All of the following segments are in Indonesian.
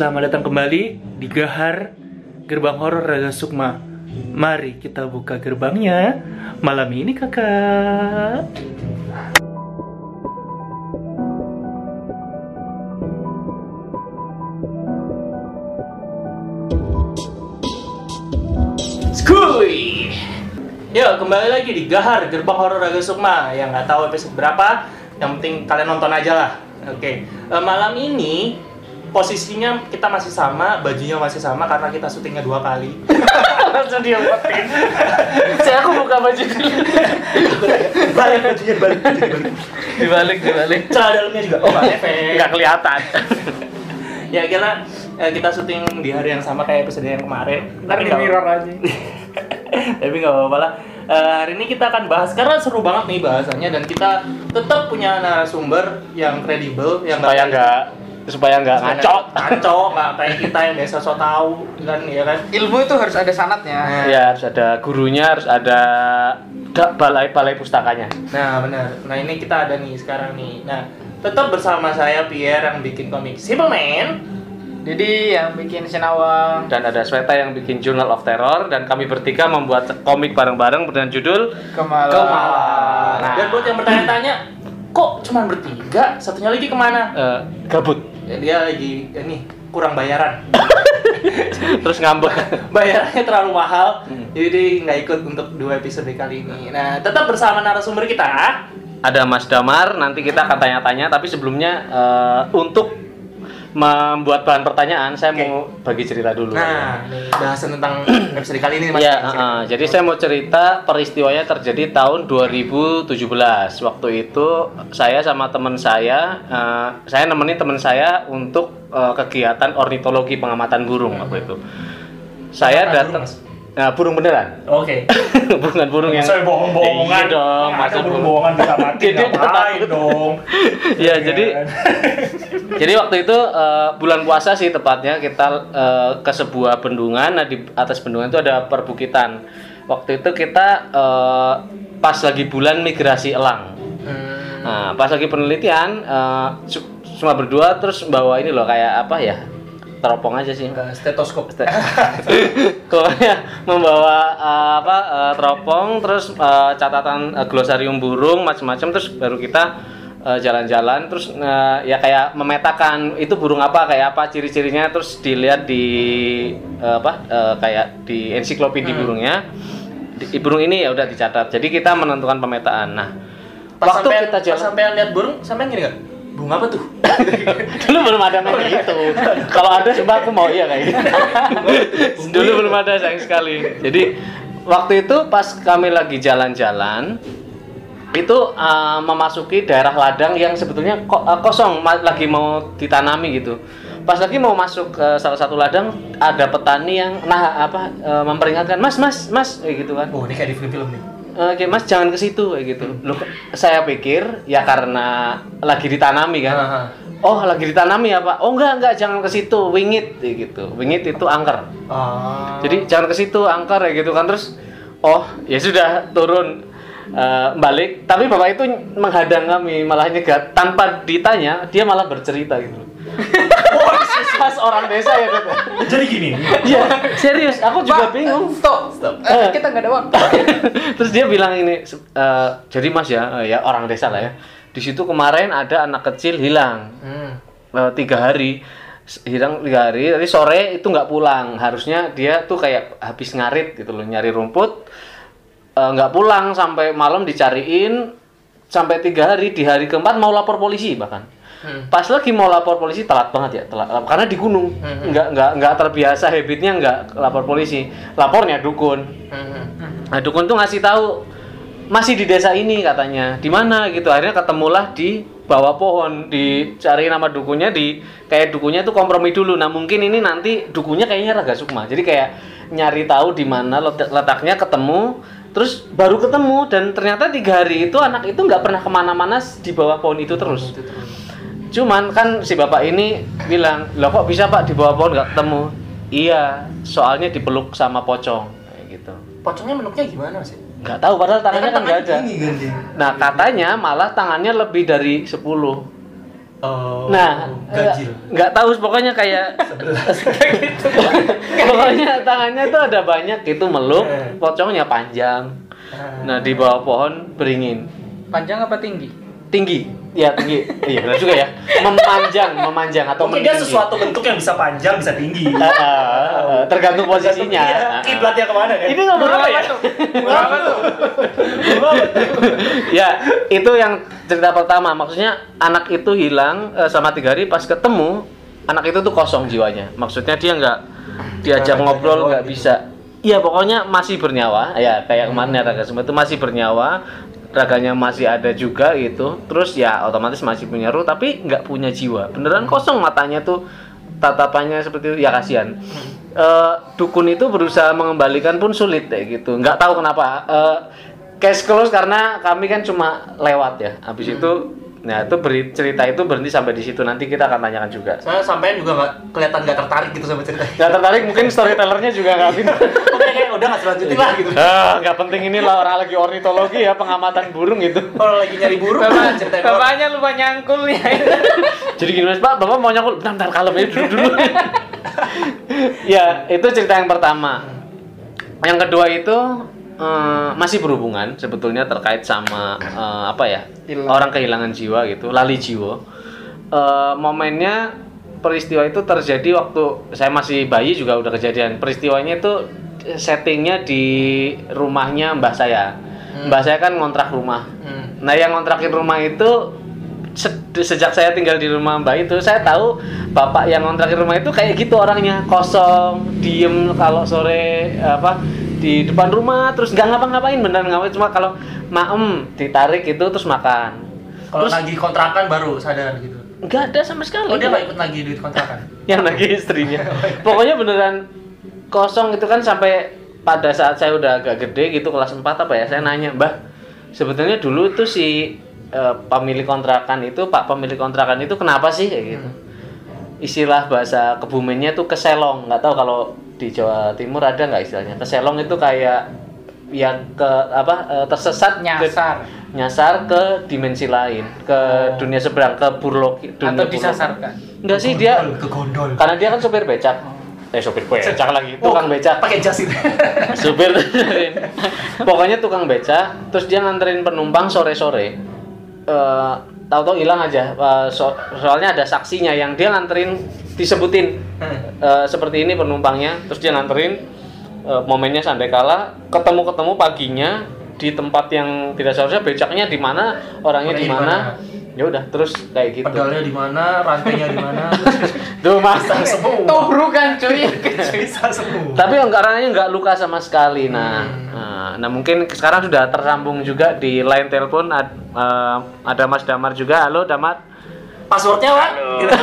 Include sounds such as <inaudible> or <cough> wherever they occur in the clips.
Selamat datang kembali di Gahar Gerbang Horor Raga Sukma. Mari kita buka gerbangnya malam ini kakak. Skuy. Yuk kembali lagi di Gahar Gerbang Horor Raga Sukma yang nggak tahu episode berapa. Yang penting kalian nonton aja lah. Oke, Eh, malam ini posisinya kita masih sama, bajunya masih sama karena kita syutingnya dua kali. <laughs> Langsung diumpetin. Saya aku buka baju dulu. balik bajunya balik bajunya balik dibalik, dibalik. celana dalamnya juga oh efek Nggak kelihatan. <laughs> ya kita eh, kita syuting di hari yang sama kayak episode yang kemarin. ntar di mirror aja <laughs> tapi nggak apa-apa lah. Eh, hari ini kita akan bahas karena seru banget nih bahasannya dan kita tetap punya narasumber yang kredibel yang supaya nggak supaya nggak ngaco. ngaco nggak kayak kita yang biasa so tahu kan ya kan? Ilmu itu harus ada sanatnya. Nah. ya harus ada gurunya harus ada da- balai balai pustakanya. Nah benar. Nah ini kita ada nih sekarang nih. Nah tetap bersama saya Pierre yang bikin komik Simple Man jadi yang bikin Sinawang. Dan ada Sweta yang bikin Journal of Terror. Dan kami bertiga membuat komik bareng-bareng dengan judul Kemalang. Kemalang. Nah. dan buat yang bertanya-tanya kok cuma bertiga? Satunya lagi ke mana? Eh, gabut Ya, dia lagi ini kurang bayaran. <laughs> Terus ngambek. <laughs> Bayarannya terlalu mahal Hmm. jadi nggak ikut untuk dua episode kali ini. Nah tetap bersama narasumber kita. Ada Mas Damar nanti kita akan tanya-tanya tapi sebelumnya eh, untuk membuat bahan pertanyaan saya Oke. mau bagi cerita dulu nah bahasan tentang <clears throat> episode kali ini mas Ya, uh, jadi saya mau cerita peristiwanya terjadi tahun 2017. Waktu itu saya sama teman saya, uh, saya nemenin teman saya untuk uh, kegiatan ornitologi pengamatan burung waktu itu. Saya datang? Nah, burung beneran, oke. <laughs> Bukan burung yang saya bohong-bohongan. Iya dong, masa bohong-bohongan bisa <laughs> mati Jadi takut. dong? <laughs> Ya jadi jadi waktu itu uh, bulan puasa sih tepatnya kita uh, ke sebuah bendungan. Nah di atas bendungan itu ada perbukitan. Waktu itu kita uh, pas lagi bulan migrasi elang. Hmm, nah pas lagi penelitian uh, cu- cuma berdua terus bawa ini loh kayak apa ya teropong aja sih. Enggak, stetoskop. Pokoknya <laughs> membawa uh, apa uh, teropong terus uh, catatan uh, glosarium burung macam-macam terus baru kita uh, jalan-jalan terus uh, ya kayak memetakan itu burung apa kayak apa ciri-cirinya terus dilihat di uh, apa uh, kayak di ensiklopedia burungnya. Di, burung ini ya udah dicatat. Jadi kita menentukan pemetaan. Nah pas waktu sampean, kita pas jalan sampean lihat burung sampean gini nggak bunga apa tuh? <laughs> Dulu belum ada kayak gitu kalau ada coba aku mau iya kayak gitu. <laughs> Dulu belum ada sayang sekali. Jadi waktu itu pas kami lagi jalan-jalan itu uh, memasuki daerah ladang yang sebetulnya ko- uh, kosong ma- lagi mau ditanami gitu. Pas lagi mau masuk ke salah satu ladang ada petani yang nah apa uh, memperingatkan mas mas mas kayak gitu kan. Oh ini kayak di film-film nih Oke mas jangan ke situ kayak gitu. Loh, saya pikir ya karena lagi ditanami kan. Aha. Oh lagi ditanami ya pak? Oh enggak enggak jangan ke situ, wingit kayak gitu. Wingit itu angker. Ah. Jadi jangan ke situ angker ya gitu kan terus. Oh ya sudah turun eh, balik. Tapi bapak itu menghadang kami malah nyegat tanpa ditanya dia malah bercerita gitu. <laughs> Khas orang desa ya gitu. jadi gini Iya serius aku juga bingung. stop stop Eh, Eh. kita nggak ada waktu <laughs> Terus dia bilang ini, eh, jadi mas ya, ya orang desa lah ya. Di situ kemarin ada anak kecil hilang Hmm. eh, tiga hari, hilang tiga hari. Tadi sore itu nggak pulang. Harusnya dia tuh kayak habis ngarit gitu loh, nyari rumput, eh, nggak pulang sampai malam dicariin sampai tiga hari. Di hari keempat mau lapor polisi bahkan. Hmm. Pas lagi mau lapor polisi telat banget ya, telat karena di gunung, Hmm. nggak nggak nggak terbiasa habitnya nggak lapor polisi, lapornya dukun. Hmm. Nah, dukun tuh ngasih tahu masih di desa ini katanya. Di mana gitu. Akhirnya ketemulah di bawah pohon, dicari nama dukunnya di kayak dukunnya tuh kompromi dulu. Nah, mungkin ini nanti dukunnya kayaknya Raga Sukma. Jadi kayak nyari tahu di mana letak- letaknya ketemu terus baru ketemu dan ternyata tiga hari itu anak itu nggak pernah ke mana-mana di bawah pohon itu terus Itu terus. Cuman kan si bapak ini bilang loh kok bisa pak di bawah pohon nggak ketemu iya soalnya dipeluk sama pocong kayak gitu Pocongnya bentuknya gimana sih? nggak tahu padahal tangannya kan nggak ada Ini kan nah katanya malah tangannya lebih dari 10 Oh, Nah, ganjil. nggak- tahu pokoknya kayak <laughs> gitu. pokoknya tangannya tuh ada banyak gitu meluk, Eh. pocongnya panjang. Nah, di bawah pohon beringin. Panjang apa tinggi? Tinggi. Ya, tinggi. Iya, benar juga ya. Memanjang, memanjang atau Mungkin dia sesuatu bentuk yang bisa panjang, bisa tinggi. Ah, ah, ah, tergantung posisinya. Iya, ah. Kiblatnya ke mana kan? Ini ngomong apa ya? Berapa tuh? ya itu yang cerita pertama maksudnya anak itu hilang eh, sama tiga hari pas ketemu anak itu tuh kosong jiwanya maksudnya dia nggak diajak Raganya ngobrol doang nggak gitu. bisa Iya pokoknya masih bernyawa ya kayak kemarin ya raga semua itu masih bernyawa raganya masih ada juga gitu terus ya otomatis masih punya ruh tapi nggak punya jiwa. Beneran kosong matanya tuh tatapannya seperti itu. Ya kasihan. Eh, dukun itu berusaha mengembalikan pun sulit kayak gitu. Nggak tahu kenapa. Eh, case close karena kami kan cuma lewat ya. Habis itu nah itu beri, cerita itu berhenti sampai di situ nanti kita akan tanyakan juga Saya sampean juga nggak kelihatan nggak tertarik gitu sama cerita. nggak tertarik mungkin storytellernya juga nggak pintar <laughs> Oke, kayak udah nggak selanjutin lah gitu. Ah, nggak penting ini lah orang lagi ornitologi ya pengamatan burung gitu Kalau lagi nyari burung, Bapak, doang. bapaknya lupa nyangkul ya. <laughs> jadi gini mas pak bapak mau nyangkul bentar bentar kalem ya dulu dulu <laughs> ya itu cerita yang pertama yang kedua itu eh, masih berhubungan sebetulnya terkait sama eh, apa ya Hilang. orang kehilangan jiwa gitu lali jiwa. Eh, momennya peristiwa itu terjadi waktu saya masih bayi juga udah kejadian. Peristiwanya itu settingnya di rumahnya mbah saya. Mbah saya kan ngontrak rumah. Hmm. Nah, yang ngontrakin rumah itu se- sejak saya tinggal di rumah Mbak itu, saya tahu bapak yang ngontrakin rumah itu kayak gitu orangnya, kosong, diem kalau sore apa di depan rumah terus nggak ngapa-ngapain beneran ngapain cuma kalau maem ditarik itu terus makan. Kalau Terus- lagi kontrakan baru sadar gitu. Nggak ada sama sekali. Oh dia nggak ikut lagi duit kontrakan. <laughs> yang lagi istrinya. <laughs> Pokoknya beneran kosong itu kan sampai pada saat saya udah agak gede gitu kelas 4 apa ya, saya nanya, "Mbah, sebetulnya dulu tuh si eh, pemilik kontrakan itu, Pak pemilik kontrakan itu kenapa sih kayak gitu?" Istilah bahasa kebumennya tuh keselong, nggak tahu kalau di Jawa Timur ada nggak istilahnya. Keselong itu kayak ya ke apa eh, tersesat ke- Nyasar nyasar ke dimensi lain, ke Oh. dunia seberang, ke burloki dunia atau disasarkan. Enggak sih dia ke gondol. karena dia kan sopir becak. Eh sopir becak lagi, tukang becak. Pakai jas itu. <laughs> Supir. <laughs> Pokoknya tukang becak, terus dia nganterin penumpang sore-sore. Eh tahu-tahu hilang aja. Eh, so- soalnya ada saksinya yang dia nganterin disebutin. Eh, seperti ini penumpangnya, terus dia nganterin. Eh, momennya sampai kala ketemu-ketemu paginya di tempat yang tidak seharusnya becaknya di mana, Orangnya di mana. Ya udah, terus kayak gitu. Pedalnya di mana, rantainya di mana. <laughs> Tuh Mas. Semua. Tobrukan cuy. <laughs> Bisa semua. Tapi orangnya nggak luka sama sekali. Nah, Hmm. nah, nah, mungkin sekarang sudah tersambung juga di line telepon ad- eh, ada Mas Damar juga. Halo Damar. Passwordnya? Gitu.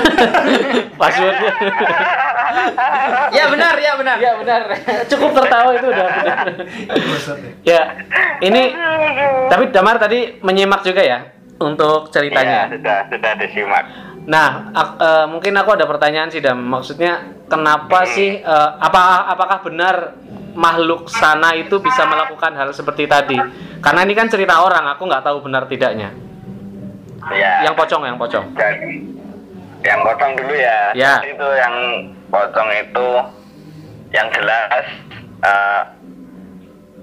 <laughs> Passwordnya. ya benar, ya benar. ya benar. Cukup tertawa itu udah benar. Passwordnya. ya, ini tapi Damar tadi menyimak juga ya untuk ceritanya. sudah sudah disimak. Nah, ak- eh, mungkin aku ada pertanyaan sih Dam. Maksudnya kenapa sih eh, apa apakah benar makhluk sana itu bisa melakukan hal seperti tadi? Karena ini kan cerita orang, aku nggak tahu benar tidaknya. Ya. Yang pocong, yang pocong. Jadi, yang potong dulu ya. Ya. Itu yang potong itu yang jelas eh,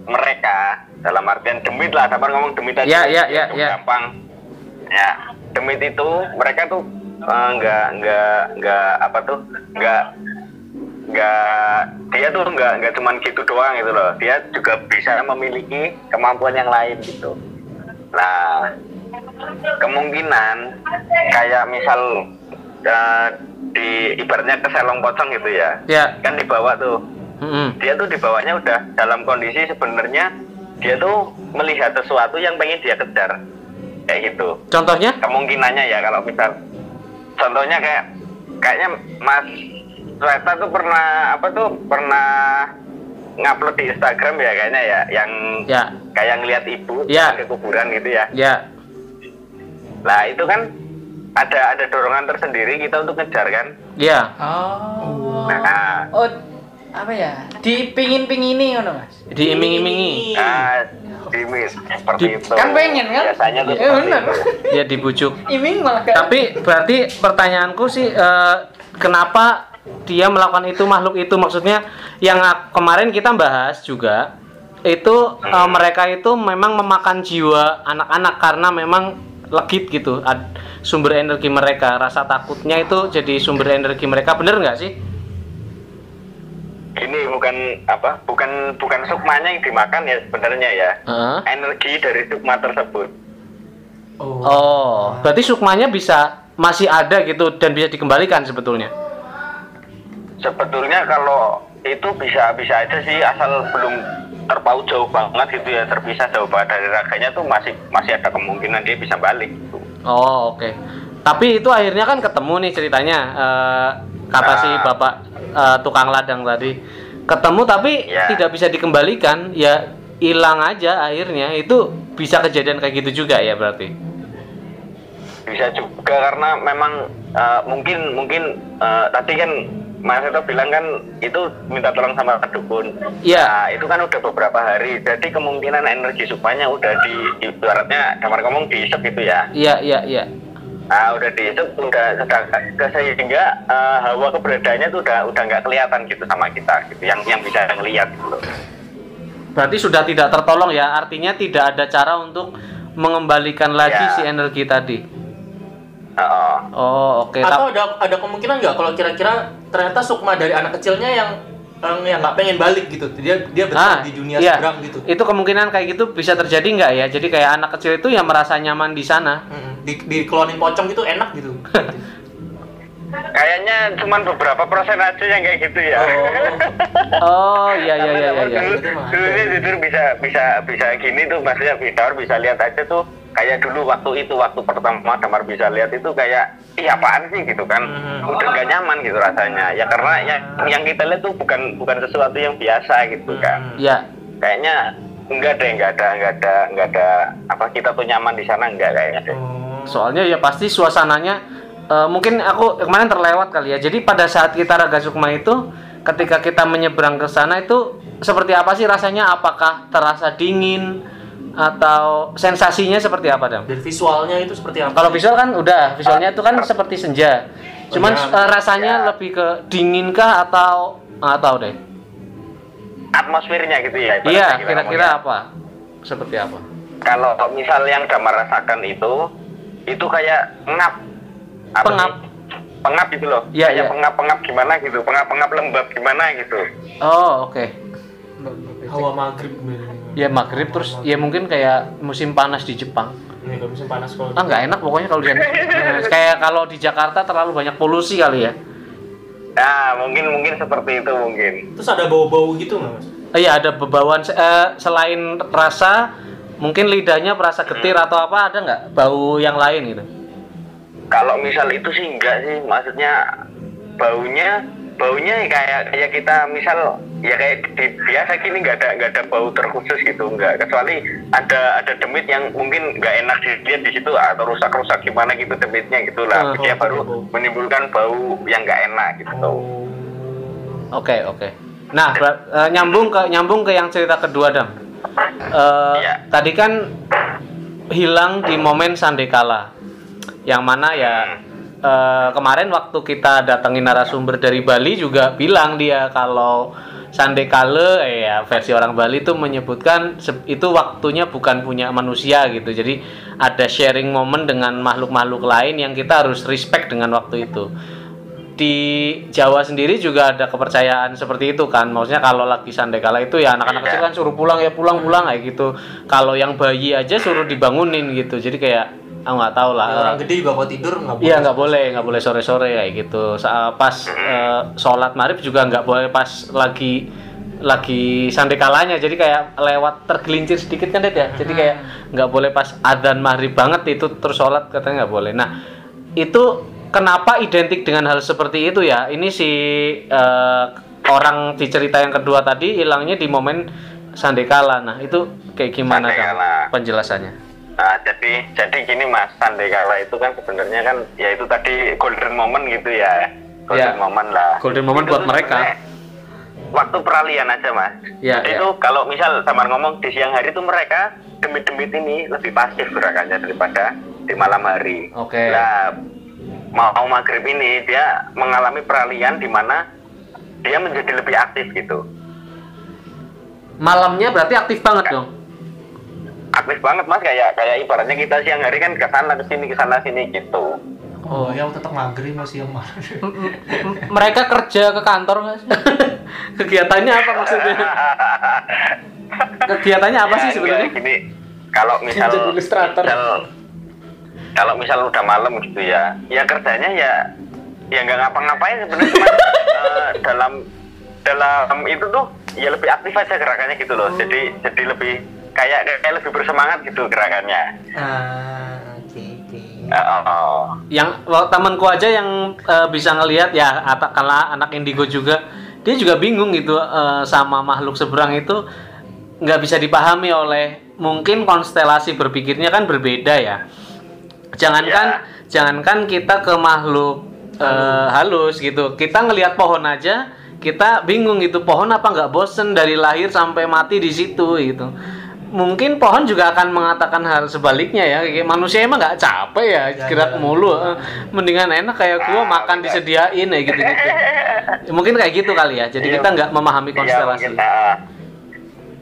mereka dalam artian demit lah, dapat ngomong demit aja. Ya, ya, ya, Itu ya. Gampang. Ya, demit itu mereka tuh eh, nggak nggak nggak apa tuh nggak nggak dia tuh nggak nggak cuman gitu doang gitu loh dia juga bisa memiliki kemampuan yang lain gitu nah kemungkinan kayak misal eh, di ibaratnya keselong pocong gitu ya Ya. kan dibawa tuh Mm-mm. dia tuh dibawanya udah dalam kondisi sebenarnya dia tuh melihat sesuatu yang pengen dia kejar kayak gitu Contohnya? kemungkinannya ya kalau misal contohnya kayak kayaknya Mas Sweta tuh pernah apa tuh pernah ngupload di Instagram ya kayaknya ya yang Ya. kayak ngelihat ibu Ya. ke kuburan gitu ya Ya. Nah itu kan ada ada dorongan tersendiri kita untuk ngejar kan. Ya. Oh. Nah, Oh, apa ya? Dipingin-pingini ngono, Mas. Diiming-imingi. nah Dimin seperti Di- itu. Kan pengen, kan? Biasanya tuh Iya, seperti benar. Ya dibujuk. Iming malah Tapi berarti pertanyaanku sih eh, kenapa dia melakukan itu makhluk itu maksudnya yang kemarin kita bahas juga itu eh, mereka itu memang memakan jiwa anak-anak karena memang legit gitu ad- sumber energi mereka rasa takutnya itu jadi sumber energi mereka bener nggak sih? Ini bukan apa? Bukan bukan sukmanya yang dimakan ya sebenarnya ya. Heeh. Energi dari sukma tersebut. Oh. Oh, berarti sukmanya bisa masih ada gitu dan bisa dikembalikan sebetulnya. Sebetulnya kalau itu bisa bisa aja sih asal belum terpaut jauh banget gitu ya terpisah jauh banget dari raganya tuh masih masih ada kemungkinan dia bisa balik gitu. Oh oke. Tapi itu akhirnya kan ketemu nih ceritanya eh, kata si Nah. bapak eh, tukang ladang tadi ketemu tapi Ya. tidak bisa dikembalikan ya hilang aja akhirnya itu bisa kejadian kayak gitu juga ya berarti. bisa juga karena memang uh, mungkin mungkin uh, tadi kan Mas Eto bilang kan itu minta tolong sama dukun. Iya. Nah, itu kan udah beberapa hari. Jadi kemungkinan energi sukmanya udah di ibaratnya kamar ngomong diisep gitu ya. Iya iya iya. Nah, udah diisep udah sudah ke sehingga uh, hawa keberadaannya tuh udah udah nggak kelihatan gitu sama kita gitu yang yang bisa ngelihat gitu. Berarti sudah tidak tertolong ya. Artinya tidak ada cara untuk mengembalikan lagi Ya. si energi tadi. Heeh. Oh oke. Atau Tap- ada ada kemungkinan nggak kalau kira-kira ternyata sukma dari anak kecilnya yang yang yang nggak pengen balik gitu. Dia dia Ah, betah di dunia iya. seberang gitu. Itu kemungkinan kayak gitu bisa terjadi nggak ya? Jadi kayak anak kecil itu yang merasa nyaman di sana. Mm, Di di klonin pocong gitu enak gitu. <laughs> Kayaknya cuman beberapa persen aja yang kayak gitu ya. Oh iya iya iya iya. iya. dulu, dulunya jujur bisa bisa bisa gini tuh maksudnya bisa bisa lihat aja tuh kayak dulu waktu itu waktu pertama Damar bisa lihat itu kayak ih apaan sih gitu kan Hmm. udah gak nyaman gitu rasanya ya karena yang yang kita lihat tuh bukan bukan sesuatu yang biasa gitu kan Hmm. Ya, kayaknya enggak deh enggak ada enggak ada enggak ada apa kita tuh nyaman di sana enggak kayaknya deh. Oh. soalnya ya pasti suasananya eh, mungkin aku kemarin terlewat kali ya. Jadi pada saat kita raga sukma itu ketika kita menyeberang ke sana itu seperti apa sih rasanya? Apakah terasa dingin atau sensasinya seperti apa, Dam? Dan visualnya itu seperti apa? Kalau visual kan udah, visualnya itu kan seperti senja. Cuman eh, rasanya Ya. lebih ke dingin kah atau tahu deh. atmosfernya gitu ya Iya, kira-kira apa? Seperti apa? kalau misal yang Damar rasakan itu itu kayak ngap Apa Pengap. sih? pengap gitu loh Iya, kayak iya. pengap pengap gimana gitu pengap pengap lembab gimana gitu Oh, oke. hawa maghrib Ya maghrib terus ya mungkin kayak musim panas di Jepang. Nih kalau musim panas kalau Ah nggak enak pokoknya kalau di sana. <laughs> Eh, kayak kalau di Jakarta terlalu banyak polusi kali ya. nah mungkin mungkin seperti itu mungkin Terus ada bau-bau gitu nggak mas? Eh, Iya ada bebauan eh, selain rasa mungkin lidahnya merasa getir atau apa ada nggak bau yang lain gitu. Kalau misal itu sih enggak sih maksudnya baunya baunya kayak kayak kita misal ya kayak di, biasa gini nggak ada nggak ada bau terkhusus gitu enggak kecuali ada ada demit yang mungkin nggak enak dilihat di situ atau rusak-rusak gimana gitu demitnya Oh, gitulah dia oh, baru bau. menimbulkan bau yang nggak enak gitu Oke oke. Nah ber- eh, nyambung ke nyambung ke yang cerita kedua dam. Eh, Iya. Tadi kan hilang di momen sandekala, yang mana ya eh, kemarin waktu kita datengin narasumber dari Bali juga bilang dia kalau sandekala eh, ya versi orang Bali itu menyebutkan itu waktunya bukan punya manusia gitu. Jadi ada sharing momen dengan makhluk-makhluk lain yang kita harus respect dengan waktu itu di Jawa sendiri juga ada kepercayaan seperti itu kan. Maksudnya kalau lagi sandekala itu ya anak-anak Iya. kecil kan suruh pulang ya pulang pulang kayak gitu. Kalau yang bayi aja suruh dibangunin gitu. Jadi kayak aku nggak tahu lah. Ya, orang gede juga kalau tidur nggak boleh. Iya nggak boleh nggak boleh sore sore kayak gitu. Pas eh, sholat maghrib juga nggak boleh pas lagi lagi sandekalanya. Jadi kayak lewat tergelincir sedikit kan Ded ya? Jadi kayak nggak boleh pas adzan maghrib banget itu terus sholat katanya nggak boleh. Nah itu kenapa identik dengan hal seperti itu ya ini si eh, orang di cerita yang kedua tadi hilangnya di momen sandekala nah itu kayak gimana Sandekala. penjelasannya Nah, jadi jadi gini Mas, Sandekala itu kan sebenarnya kan ya itu tadi golden moment gitu ya. Golden Ya. moment lah. Golden moment Itu buat mereka. waktu peralihan aja mas. Ya, Jadi ya. itu kalau misal sama ngomong di siang hari itu mereka demit-demit ini lebih pasif gerakannya daripada di malam hari. Oke. Nah, mau maghrib ini dia mengalami peralihan di mana dia menjadi lebih aktif gitu. Malamnya berarti aktif banget dong. Aktif banget mas kayak kayak ibaratnya kita siang hari kan ke sana ke sini ke sana sini gitu. Oh, yang tetap maghrib masih yang mana? M- mereka kerja ke kantor nggak <laughs> sih? Kegiatannya apa maksudnya? <laughs> Kegiatannya apa sih Ya, sebenarnya? Gini, kalau misal, misal- kalau misal udah malam gitu ya, ya kerjanya ya ya nggak ngapa-ngapain sebenarnya cuma <laughs> eh, dalam dalam itu tuh ya lebih aktif aja gerakannya gitu loh. Jadi jadi lebih kayak kayak lebih bersemangat gitu gerakannya. Ah, oke oke. Eh, oh, oh. Yang well, temanku aja yang eh, bisa ngelihat ya katakanlah anak indigo juga, dia juga bingung gitu eh, sama makhluk seberang itu nggak bisa dipahami oleh mungkin konstelasi berpikirnya kan berbeda ya. Jangankan jangankan kita ke makhluk eh, halus gitu, kita ngelihat pohon aja kita bingung gitu pohon apa nggak bosen dari lahir sampai mati di situ gitu. Mungkin pohon juga akan mengatakan hal sebaliknya ya, kayak manusia emang nggak capek ya gerak mulu, eh, mendingan enak kayak gua makan disediain ya gitu gitu. <laughs> Mungkin kayak gitu kali ya, jadi Iya. kita nggak memahami Iya, konstelasi. ah.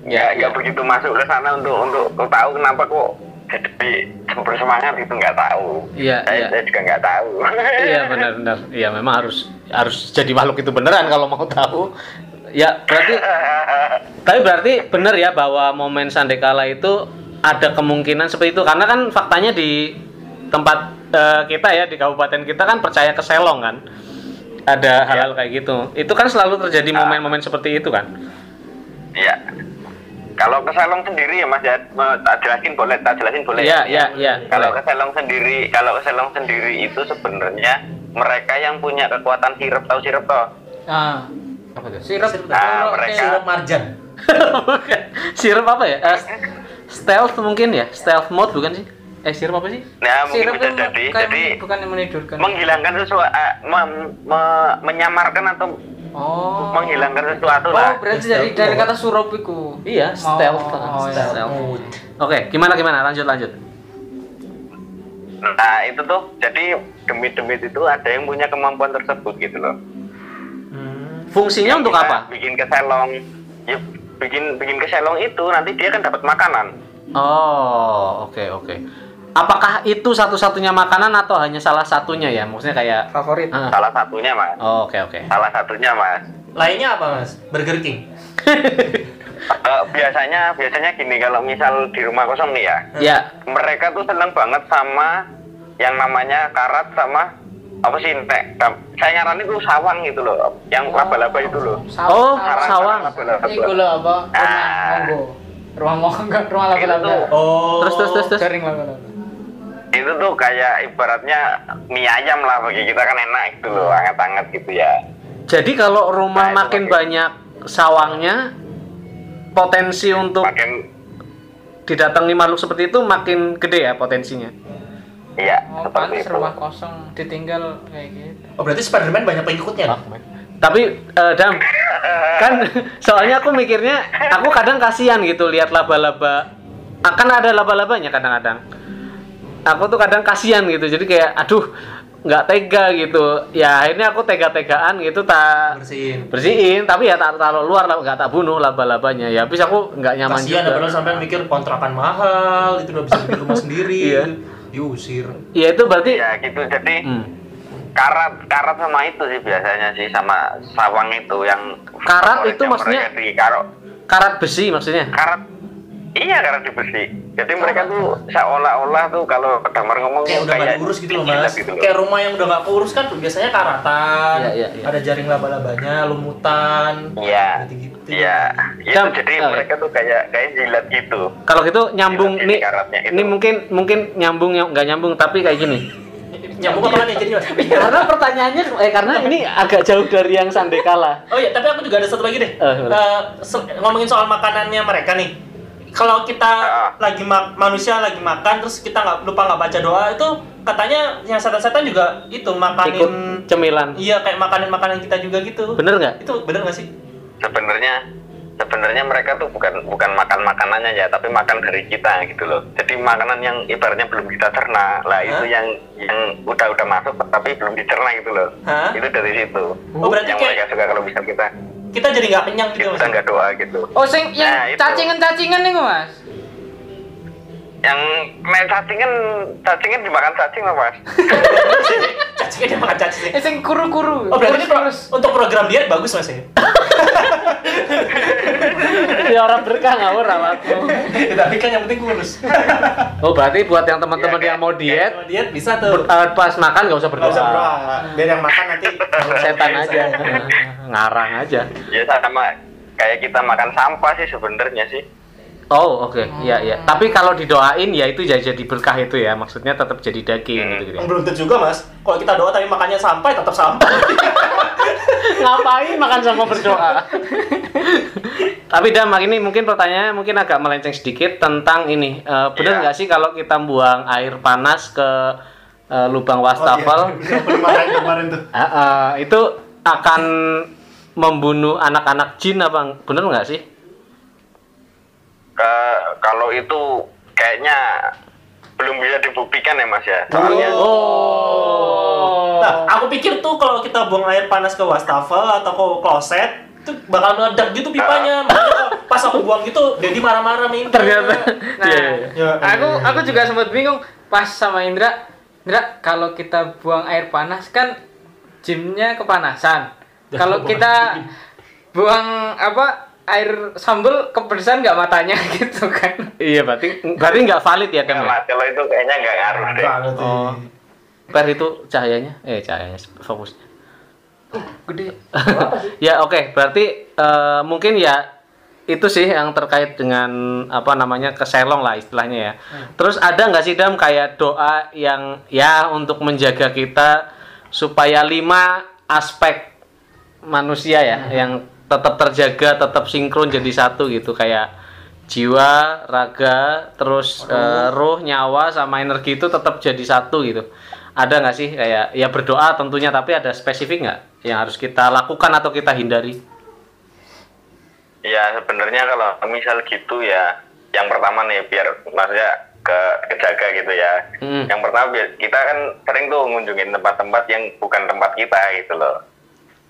Ya, ya, ya, ya. begitu masuk ke sana untuk untuk tahu kenapa kok jadi bersemangat itu nggak tahu. Iya, saya, iya. saya juga nggak tahu. <laughs> Iya benar-benar. Iya memang harus harus jadi makhluk itu beneran kalau mau tahu. Ya berarti <laughs> tapi berarti benar ya bahwa momen Sandekala itu ada kemungkinan seperti itu karena kan faktanya di tempat eh, kita ya di kabupaten kita kan percaya ke selong kan. Ada hal-hal kayak gitu. Itu kan selalu terjadi momen-momen seperti itu kan. Iya. Kalau ke Selong sendiri ya Mas ya, me- tak jelasin boleh, tak jelasin boleh. Iya, iya, iya. Kalau boleh. ke Selong sendiri, kalau ke Selong sendiri itu sebenarnya mereka yang punya kekuatan sirup, tahu sirup toh? Ah, Apa tuh? sirup. Ah, kalau mereka- Sirup marjan. <laughs> Sirup apa ya? Eh, stealth mungkin ya? Stealth mode bukan sih? Eh sirup apa sih? Nah, mungkin Sirup bisa itu jadi, kayak jadi bukan yang menidurkan. menghilangkan sesuatu, menyamarkan atau oh. menghilangkan sesuatu Oh, lah. berarti dari dari kata surup itu. Iya, stealth. Oh, iya. stealth. Oke, gimana gimana? Lanjut lanjut. Nah itu tuh, jadi demit-demit itu ada yang punya kemampuan tersebut gitu loh. Fungsinya untuk Kita apa? Bikin keselong, ya bikin bikin keselong itu nanti dia kan dapat makanan. Oh, oke oke. Apakah itu satu-satunya makanan atau hanya salah satunya ya? Maksudnya kayak Favorit. Ah. Salah satunya mas. Oh, oke oke. Salah satunya mas. Lainnya apa mas? Burger King. <laughs> Eh, biasanya biasanya gini kalau misal di rumah kosong nih ya, Ya, mereka tuh seneng banget sama yang namanya karat sama apa sih nek saya nyaranin tuh sawang gitu loh, yang laba-laba itu loh. Oh, Sarang- sawang. laba-laba. Iku lho apa? Rumah Ah. monggo. Rumah monggo, rumah Itu laba-laba. Oh. Terus terus terus terus. Jaring laba-laba. Itu tuh kayak ibaratnya mie ayam lah bagi kita kan enak gitu loh, hangat-hangat gitu ya. Jadi kalau rumah Nah, itu makin makin- banyak sawangnya, potensi untuk Makin didatangi makhluk seperti itu makin gede ya potensinya. iya Oh, seperti pantas itu. rumah kosong ditinggal kayak gitu. Oh berarti Spiderman banyak pengikutnya. Tapi eh, Dam, kan <laughs> soalnya aku mikirnya aku kadang kasihan gitu lihat laba-laba. Akan ada laba-labanya kadang-kadang. Aku tuh kadang kasihan gitu. Jadi kayak aduh, nggak tega gitu. Ya akhirnya aku tega-tegaan gitu tak Bersihin. bersihin, tapi ya tak taruh luar lah, nggak tak bunuh laba-labanya. Ya habis aku nggak nyaman Kasihan juga. padahal sampai mikir kontrakan mahal, itu udah bisa bikin rumah sendiri. <laughs> Iya. Diusir. Ya itu berarti Ya gitu jadi Hmm. karat karat sama itu sih biasanya sih sama sawang itu yang Karat itu maksudnya- di karat besi maksudnya. karat iya karat di besi jadi mereka tuh seolah-olah tuh kalau damar ngomong Kayak udah gak diurus gitu loh mas. gitu loh. Kayak rumah yang udah gak keurus kan biasanya karatan, Iya, iya, iya. ada jaring laba-labanya, lumutan. iya Gitu-gitu. iya itu Dam, jadi oke. mereka tuh kayak kayak jilat gitu Kalau gitu nyambung Jilat nih. ini karatnya itu. Ini mungkin mungkin nyambung yang nggak nyambung tapi kayak gini. Nyambung apa nih jadi mas? karena pertanyaannya eh karena ini agak jauh dari yang Sandekala. Oh iya, tapi aku juga ada satu lagi deh. Eh. Eh, se- ngomongin soal makanannya mereka nih. Kalau kita Ah. lagi ma- manusia lagi makan terus kita nggak lupa nggak baca doa itu katanya yang setan-setan juga itu makanin Ikut cemilan. iya kayak makanin makanan kita juga gitu. Bener nggak? Itu bener nggak sih? sebenarnya sebenarnya mereka tuh bukan bukan makan makanannya ya tapi makan dari kita gitu loh jadi makanan yang ibaratnya belum kita cerna lah itu yang yang udah udah masuk tapi belum dicerna gitu loh Hah? itu dari situ Oh, berarti yang kayak- mereka suka kalau bisa kita Kita jadi nggak kenyang gitu kita mas. nggak doa gitu Oh, sing Nah, yang itu. cacingan-cacingan nih Mas. yang main cacingan cacingan dimakan cacing loh mas <laughs> Cacingnya dia makan cacing. Eh, sing kuru-kuru. Oh berarti pro- untuk program diet bagus mas ya? <laughs> ya orang berkah ngawur awakmu. Tapi kan yang penting kurus. Oh berarti buat yang teman-teman Iya, yang mau diet Kalau diet bisa tuh. eh, pas makan nggak usah Nggak usah berdoa. berdoa. Biar yang makan nanti <laughs> Setan aja. Ngarang aja. ya sama kayak kita makan sampah sih sebenarnya sih Oh oke, iya iya. Tapi kalau didoain ya itu jadi jadi berkah itu ya. Maksudnya tetap jadi daging gitu gitu. Yang belum tentu juga mas. Kalau kita doa tapi makannya sampai tetap sampai. <laughs> Ngapain makan sama berdoa? Tapi Dam, ini mungkin pertanyaannya mungkin agak melenceng sedikit tentang ini. Eh, benar Iya. nggak sih kalau kita buang air panas ke eh, lubang wastafel, <laughs> kemarin kemarin tuh. eh, eh, itu akan membunuh anak-anak jin apa? Bener nggak sih? Ke- kalau itu kayaknya belum bisa dibuktikan ya mas ya soalnya Oh. Nah, aku pikir tuh kalau kita buang air panas ke wastafel atau ke kloset itu bakal meledak gitu pipanya. Makanya kalau pas aku buang gitu, Dedi marah-marah minta. Ternyata. Nah, iya. Ya, aku iya. aku juga sempat bingung pas sama Indra. Indra, kalau kita buang air panas kan gymnya kepanasan. Kalau kita buang apa air sambal kepedesan nggak matanya <laughs> gitu kan? Iya berarti berarti nggak valid ya Dam? ya? Kalau itu kayaknya nggak ngaruh deh. Oh. Per itu cahayanya, eh cahayanya fokusnya. Gede. <laughs> ya oke, berarti eh, mungkin ya itu sih yang terkait dengan apa namanya keselong lah istilahnya ya. Terus ada nggak sih dam kayak doa yang ya untuk menjaga kita supaya lima aspek manusia ya yang tetap terjaga, tetap sinkron jadi satu gitu kayak jiwa, raga, terus eh, ruh, nyawa sama energi itu tetap jadi satu gitu. Ada nggak sih kayak ya berdoa tentunya tapi ada spesifik nggak yang harus kita lakukan atau kita hindari? ya sebenarnya kalau misal gitu ya yang pertama nih biar maksudnya ke kejaga gitu ya Hmm. yang pertama kita kan sering tuh ngunjungin tempat-tempat yang bukan tempat kita gitu loh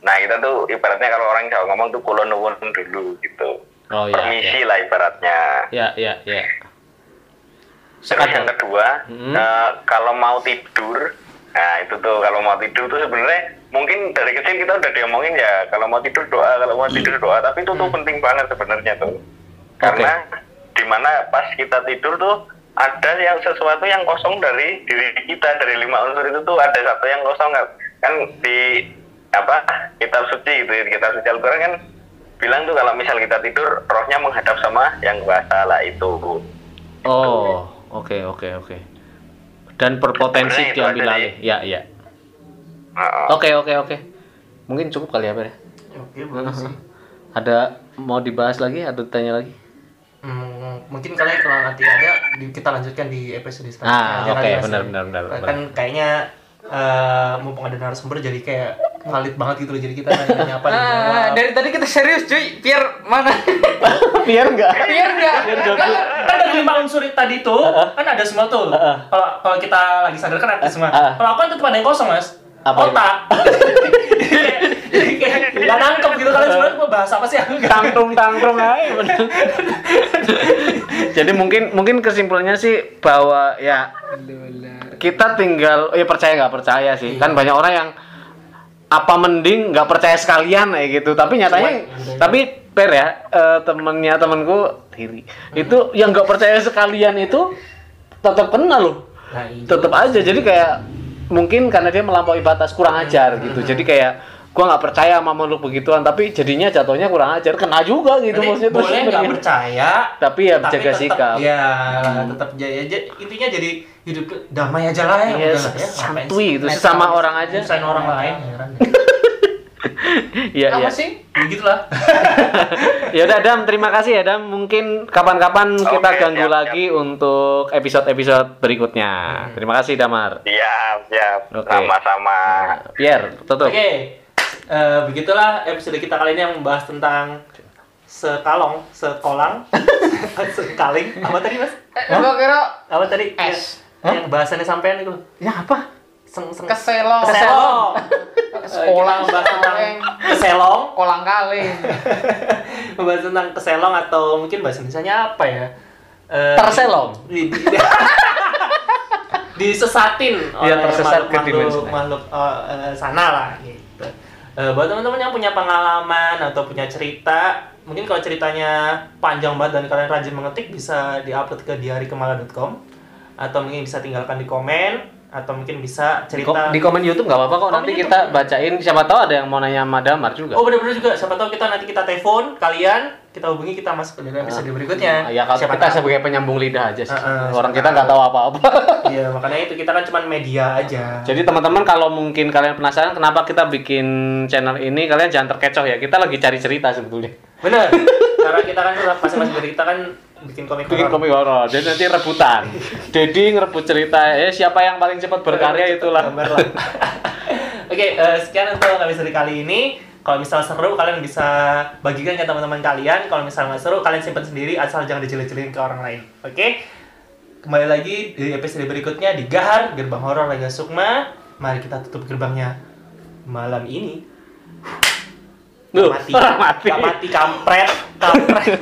nah kita tuh ibaratnya kalau orang Jawa ngomong tuh kulon nuwun dulu gitu Oh iya. permisi iya. lah ibaratnya Ya, ya, ya. Terus yang kedua, Hmm. eh, kalau mau tidur, nah itu tuh kalau mau tidur tuh sebenarnya mungkin dari kecil kita udah diomongin ya kalau mau tidur doa, kalau mau tidur doa, tapi itu tuh penting banget sebenarnya tuh, karena di mana pas kita tidur tuh ada yang sesuatu yang kosong dari diri kita dari lima unsur itu tuh ada satu yang kosong kan kan di apa kitab suci gitu kitab suci Al-Quran kan bilang tuh kalau misal kita tidur rohnya menghadap sama yang kuasa lah itu Oh, oke, oke, oke. Dan berpotensi diambil alih. Ya, ya. Heeh. Oke, oke, oke. Mungkin cukup kali ya, Ber. Oke, sih. <laughs> Ada mau dibahas lagi? Ada tanya lagi? Hmm, mungkin kalian kalau nanti ada di- kita lanjutkan di episode selanjutnya. Ah, oke, Mas, benar, ya. benar, benar, Kan benar. kayaknya eh mumpung ada narasumber jadi kayak valid banget gitu loh. Jadi kita nanya apa Ah, dijawab. dari tadi kita serius cuy, biar mana? Biar enggak. biar enggak. Kan dari lima unsur tadi tuh kan ada semua tuh. Heeh. Kalau kalau kita lagi sadar kan ada semua. Heeh. Kalau aku kan tetap ada yang kosong mas. Apa? Otak. <laughs> Nggak nangkep gitu kalian sebenarnya mau bahas apa sih aku nggak tangkrung tangkrung aja jadi mungkin mungkin kesimpulannya sih bahwa ya kita tinggal ya percaya nggak percaya sih kan banyak orang yang apa mending nggak percaya sekalian kayak gitu. Tapi nyatanya tapi per ya eh, temennya temenku diri itu yang nggak percaya sekalian itu tetap kena loh. Nah, itu. tetap aja jadi kayak mungkin karena dia melampaui batas kurang ajar gitu. Jadi kayak gua nggak percaya sama makhluk begituan tapi jadinya jatuhnya kurang ajar. Kena juga gitu Berarti maksudnya boleh nggak percaya tapi ya tapi jaga tetap- sikap. ya tetap jaya. Intinya jadi hidup damai aja lah ya Iya, udah lah ya santuy sih? itu Netral sesama sih, orang aja. nyusahin orang lain heran deh. <laughs> iya iya. Apa sih? ya gitulah. <laughs> Ya udah Dam terima kasih ya Dam. Mungkin kapan-kapan Oke, kita ganggu siap, lagi untuk episode-episode berikutnya. Terima kasih Damar. Siap siap. Oke. sama-sama. Pierre tutup. Oke Eh, begitulah episode kita kali ini yang membahas tentang sekalong, sekolang, <laughs> sekaling. Apa tadi mas? Eh, gua kira Apa tadi? Es. Yang, yang bahasannya sampean itu. Ya apa? Seng, seng, keselong. Keselong. <laughs> Sekolah membahas tentang keselong. Kolang kaling. <laughs> membahas tentang keselong atau mungkin bahasa Indonesia apa ya? Eh, Terselong. di- di- disesatin Iya, oleh tersesat ke makhluk, dimensi makhluk, makhluk eh, eh, sana lah gitu. Eh, buat teman-teman yang punya pengalaman atau punya cerita, mungkin kalau ceritanya panjang banget dan kalian rajin mengetik bisa diupload ke diarikemala.com atau mungkin bisa tinggalkan di komen atau mungkin bisa Di, cerita di komen YouTube nggak apa-apa kok. Komen Nanti YouTube. kita bacain. Siapa tahu ada yang mau nanya sama Damar juga. Oh benar-benar juga. Siapa tahu kita nanti kita telepon kalian, kita hubungi kita masuk ke dalam episode berikutnya. ya kalau Siapa kita tahu. sebagai penyambung lidah aja sih. Uh-uh, Orang siapa kita nggak tahu apa-apa. <laughs> Iya makanya itu kita kan cuma media aja. Jadi teman-teman kalau mungkin kalian penasaran kenapa kita bikin channel ini, kalian jangan terkecoh ya. Kita lagi cari cerita sebetulnya. Bener. <laughs> Karena kita kan masing-masing dari kita kan bikin komik Bikin komik horor. Jadi nanti rebutan. <laughs> Dedi ngerebut cerita. Ya siapa yang paling cepat berkarya itulah. Gambar lah. <laughs> Oke, eh, sekian untuk episode kali ini. Kalau misal seru, kalian bisa bagikan ke teman-teman kalian. Kalau misal nggak seru, kalian simpan sendiri asal jangan dijelek-jelekin ke orang lain. Oke? Kembali lagi di episode berikutnya di Gahar, Gerbang Horor Raga Sukma. Mari kita tutup gerbangnya malam ini. Duh, mati. <laughs> mati. Gak mati, kampret. Kampret.